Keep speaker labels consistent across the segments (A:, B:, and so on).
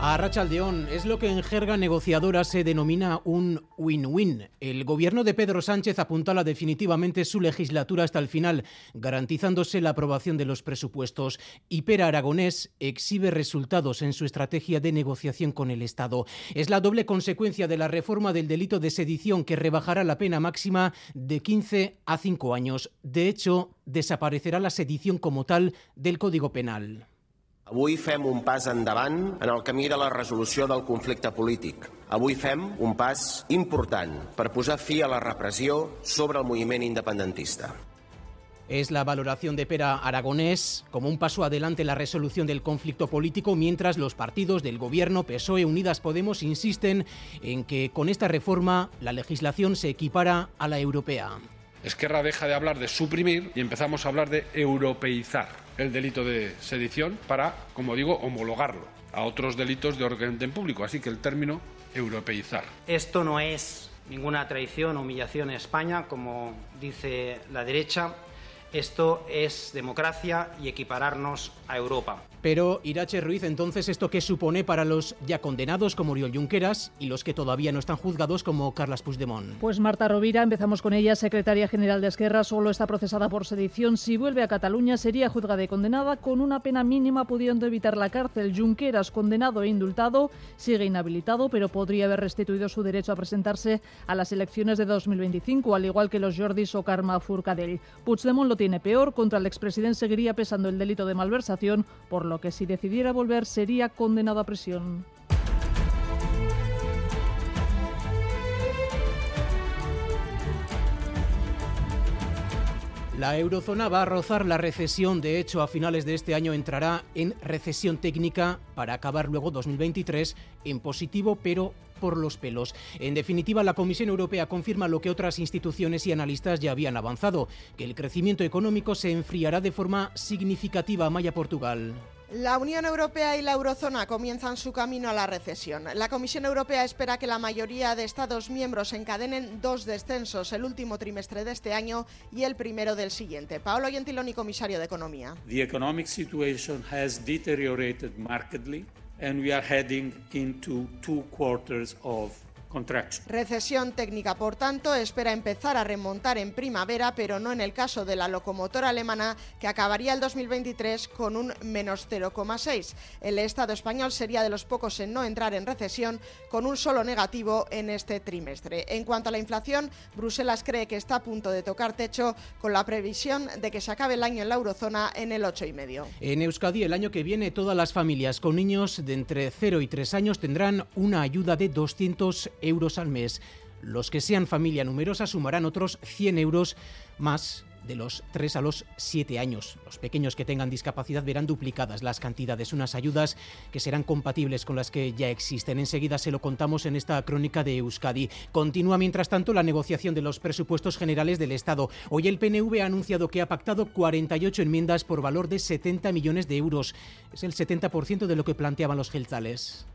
A: A Rachaldeón es lo que en jerga negociadora se denomina un win-win. El gobierno de Pedro Sánchez apuntala definitivamente su legislatura hasta el final, garantizándose la aprobación de los presupuestos. Y Pera Aragonés exhibe resultados en su estrategia de negociación con el Estado. Es la doble consecuencia de la reforma del delito de sedición que rebajará la pena máxima de 15 a 5 años. De hecho, desaparecerá la sedición como tal del Código Penal.
B: Avui fem un pas endavant en el camí de la resolució del conflicte polític. Avui fem un pas important per posar fi a la repressió sobre el moviment independentista.
A: Es la valoración de Pera Aragonés como un paso adelante en la resolución del conflicto político, mientras los partidos del gobierno PSOE Unidas Podemos insisten en que con esta reforma la legislación se equipara a la europea.
C: Esquerra deja de hablar de suprimir y empezamos a hablar de europeizar el delito de sedición para, como digo, homologarlo a otros delitos de orden público. Así que el término europeizar.
D: Esto no es ninguna traición o humillación en España, como dice la derecha. Esto es democracia y equipararnos a Europa.
A: Pero, Irache Ruiz, entonces, ¿esto qué supone para los ya condenados como Oriol Junqueras y los que todavía no están juzgados como Carlas Puigdemont?
E: Pues Marta Rovira, empezamos con ella, secretaria general de Esquerra, solo está procesada por sedición. Si vuelve a Cataluña, sería juzgada y condenada con una pena mínima pudiendo evitar la cárcel. Junqueras, condenado e indultado, sigue inhabilitado, pero podría haber restituido su derecho a presentarse a las elecciones de 2025, al igual que los Jordis o Carme Furcadell. Puigdemont lo tiene peor, contra el expresidente seguiría pesando el delito de malversación por lo que si decidiera volver sería condenado a prisión.
A: La eurozona va a rozar la recesión. De hecho, a finales de este año entrará en recesión técnica para acabar luego 2023 en positivo, pero por los pelos. En definitiva, la Comisión Europea confirma lo que otras instituciones y analistas ya habían avanzado, que el crecimiento económico se enfriará de forma significativa. Maya Portugal.
F: La Unión Europea y la Eurozona comienzan su camino a la recesión. La Comisión Europea espera que la mayoría de Estados miembros encadenen dos descensos, el último trimestre de este año y el primero del siguiente. Paolo Gentiloni, comisario de Economía.
G: The economic situation has deteriorated markedly and we are heading into two quarters of
F: Recesión técnica, por tanto, espera empezar a remontar en primavera, pero no en el caso de la locomotora alemana, que acabaría el 2023 con un menos 0,6. El Estado español sería de los pocos en no entrar en recesión, con un solo negativo en este trimestre. En cuanto a la inflación, Bruselas cree que está a punto de tocar techo, con la previsión de que se acabe el año en la eurozona en el 8,5.
A: En Euskadi, el año que viene, todas las familias con niños de entre 0 y 3 años tendrán una ayuda de 200 euros al mes. Los que sean familia numerosa sumarán otros 100 euros más de los 3 a los 7 años. Los pequeños que tengan discapacidad verán duplicadas las cantidades, unas ayudas que serán compatibles con las que ya existen. Enseguida se lo contamos en esta crónica de Euskadi. Continúa mientras tanto la negociación de los presupuestos generales del Estado. Hoy el PNV ha anunciado que ha pactado 48 enmiendas por valor de 70 millones de euros. Es el 70% de lo que planteaban los gelzales.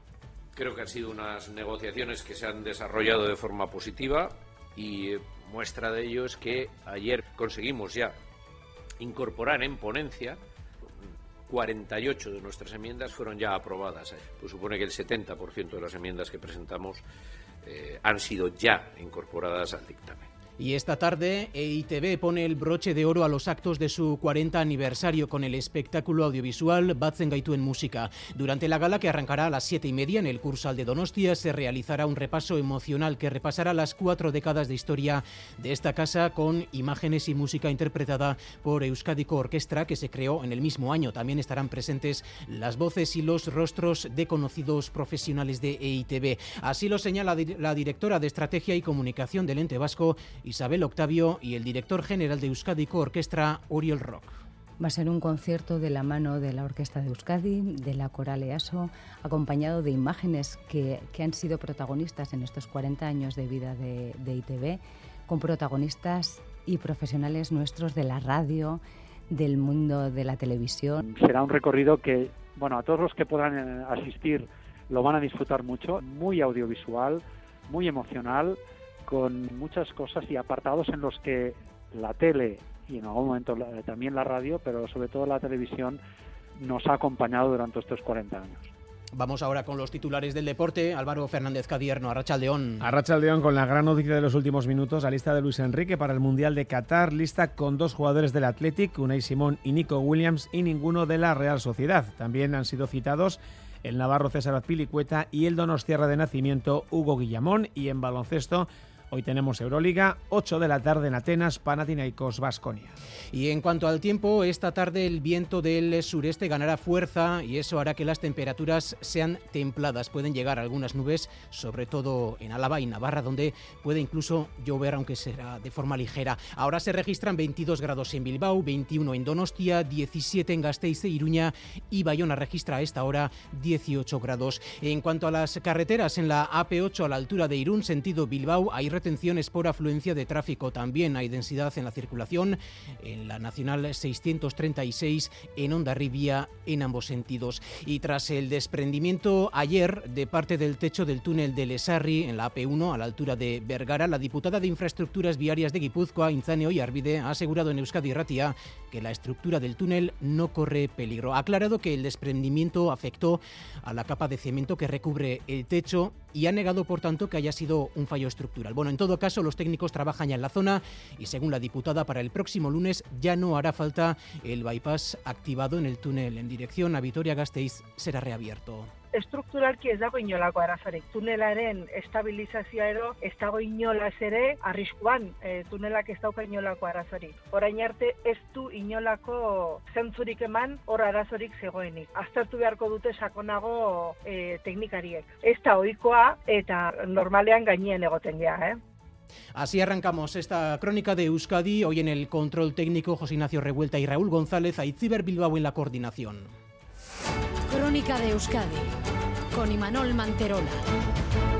H: Creo que han sido unas negociaciones que se han desarrollado de forma positiva y muestra de ello es que ayer conseguimos ya incorporar en ponencia 48 de nuestras enmiendas fueron ya aprobadas. Pues supone que el 70% de las enmiendas que presentamos eh, han sido ya incorporadas al dictamen.
A: Y esta tarde EITB pone el broche de oro a los actos de su 40 aniversario con el espectáculo audiovisual Batzen Gaitu en Música. Durante la gala que arrancará a las siete y media en el Cursal de Donostia se realizará un repaso emocional que repasará las cuatro décadas de historia de esta casa con imágenes y música interpretada por Euskadico Orquestra que se creó en el mismo año. También estarán presentes las voces y los rostros de conocidos profesionales de EITB. Así lo señala la directora de Estrategia y Comunicación del ente vasco Isabel Octavio y el director general de Euskadico Orquestra, Oriol Rock.
I: Va a ser un concierto de la mano de la Orquesta de Euskadi, de la Coral EASO, acompañado de imágenes que, han sido protagonistas en estos 40 años de vida de, de ITV, con protagonistas y profesionales nuestros de la radio, del mundo de la televisión.
J: Será un recorrido que, bueno, a todos los que puedan eh, asistir lo van a disfrutar mucho, muy audiovisual, muy emocional, con muchas cosas y apartados en los que la tele y en algún momento también la radio, pero sobre todo la televisión, nos ha acompañado durante estos 40 años.
A: Vamos ahora con los titulares del deporte. Álvaro Fernández Cadierno, Arrachaldeón.
K: Arrachaldeón con la gran noticia de los últimos minutos, la lista de Luis Enrique para el Mundial de Qatar, lista con dos jugadores del Athletic, Unai Simón y Nico Williams, y ninguno de la Real Sociedad. También han sido citados el Navarro César Azpilicueta y el Donostierra de Nacimiento Hugo Guillamón. Y en baloncesto, Hoy tenemos Euroliga, 8 de la tarde en Atenas, Panathinaikos, Basconia.
A: Y en cuanto al tiempo, esta tarde el viento del sureste ganará fuerza y eso hará que las temperaturas sean templadas. Pueden llegar algunas nubes, sobre todo en Álava y Navarra, donde puede incluso llover, aunque será de forma ligera. Ahora se registran 22 grados en Bilbao, 21 en Donostia, 17 en Gasteiz e Iruña y Bayona registra a esta hora 18 grados. En cuanto a las carreteras, en la AP8 a la altura de Irún, sentido Bilbao, hay retenciones por afluencia de tráfico. También hay densidad en la circulación en la Nacional 636 en Ondarribia en ambos sentidos. Y tras el desprendimiento ayer de parte del techo del túnel de Lesarri en la AP1 a la altura de Vergara, la diputada de Infraestructuras Viarias de Guipúzcoa, Inzane Arvide, ha asegurado en Euskadi Ratia que la estructura del túnel no corre peligro. Ha aclarado que el desprendimiento afectó a la capa de cemento que recubre el techo y ha negado, por tanto, que haya sido un fallo estructural. Bueno, en todo caso, los técnicos trabajan ya en la zona y, según la diputada, para el próximo lunes ya no hará falta el bypass activado en el túnel en dirección a Vitoria-Gasteiz será reabierto.
L: Estrukturalki ez dago inolako arazorik. Tunelaren estabilizazioa edo ez dago inolaz ere arriskuan e, tunelak ez dauka inolako arazorik. Orain arte ez du inolako zentzurik eman hor arazorik zegoenik. Aztertu beharko dute sakonago e, teknikariek. Ez da ohikoa eta normalean gainean egoten gea, eh?
A: Así arrancamos esta crónica de Euskadi, hoy en el control técnico José Ignacio Revuelta y Raúl González, Aitziber Bilbao en la coordinación.
M: Crónica de Euskadi con Imanol Manterola.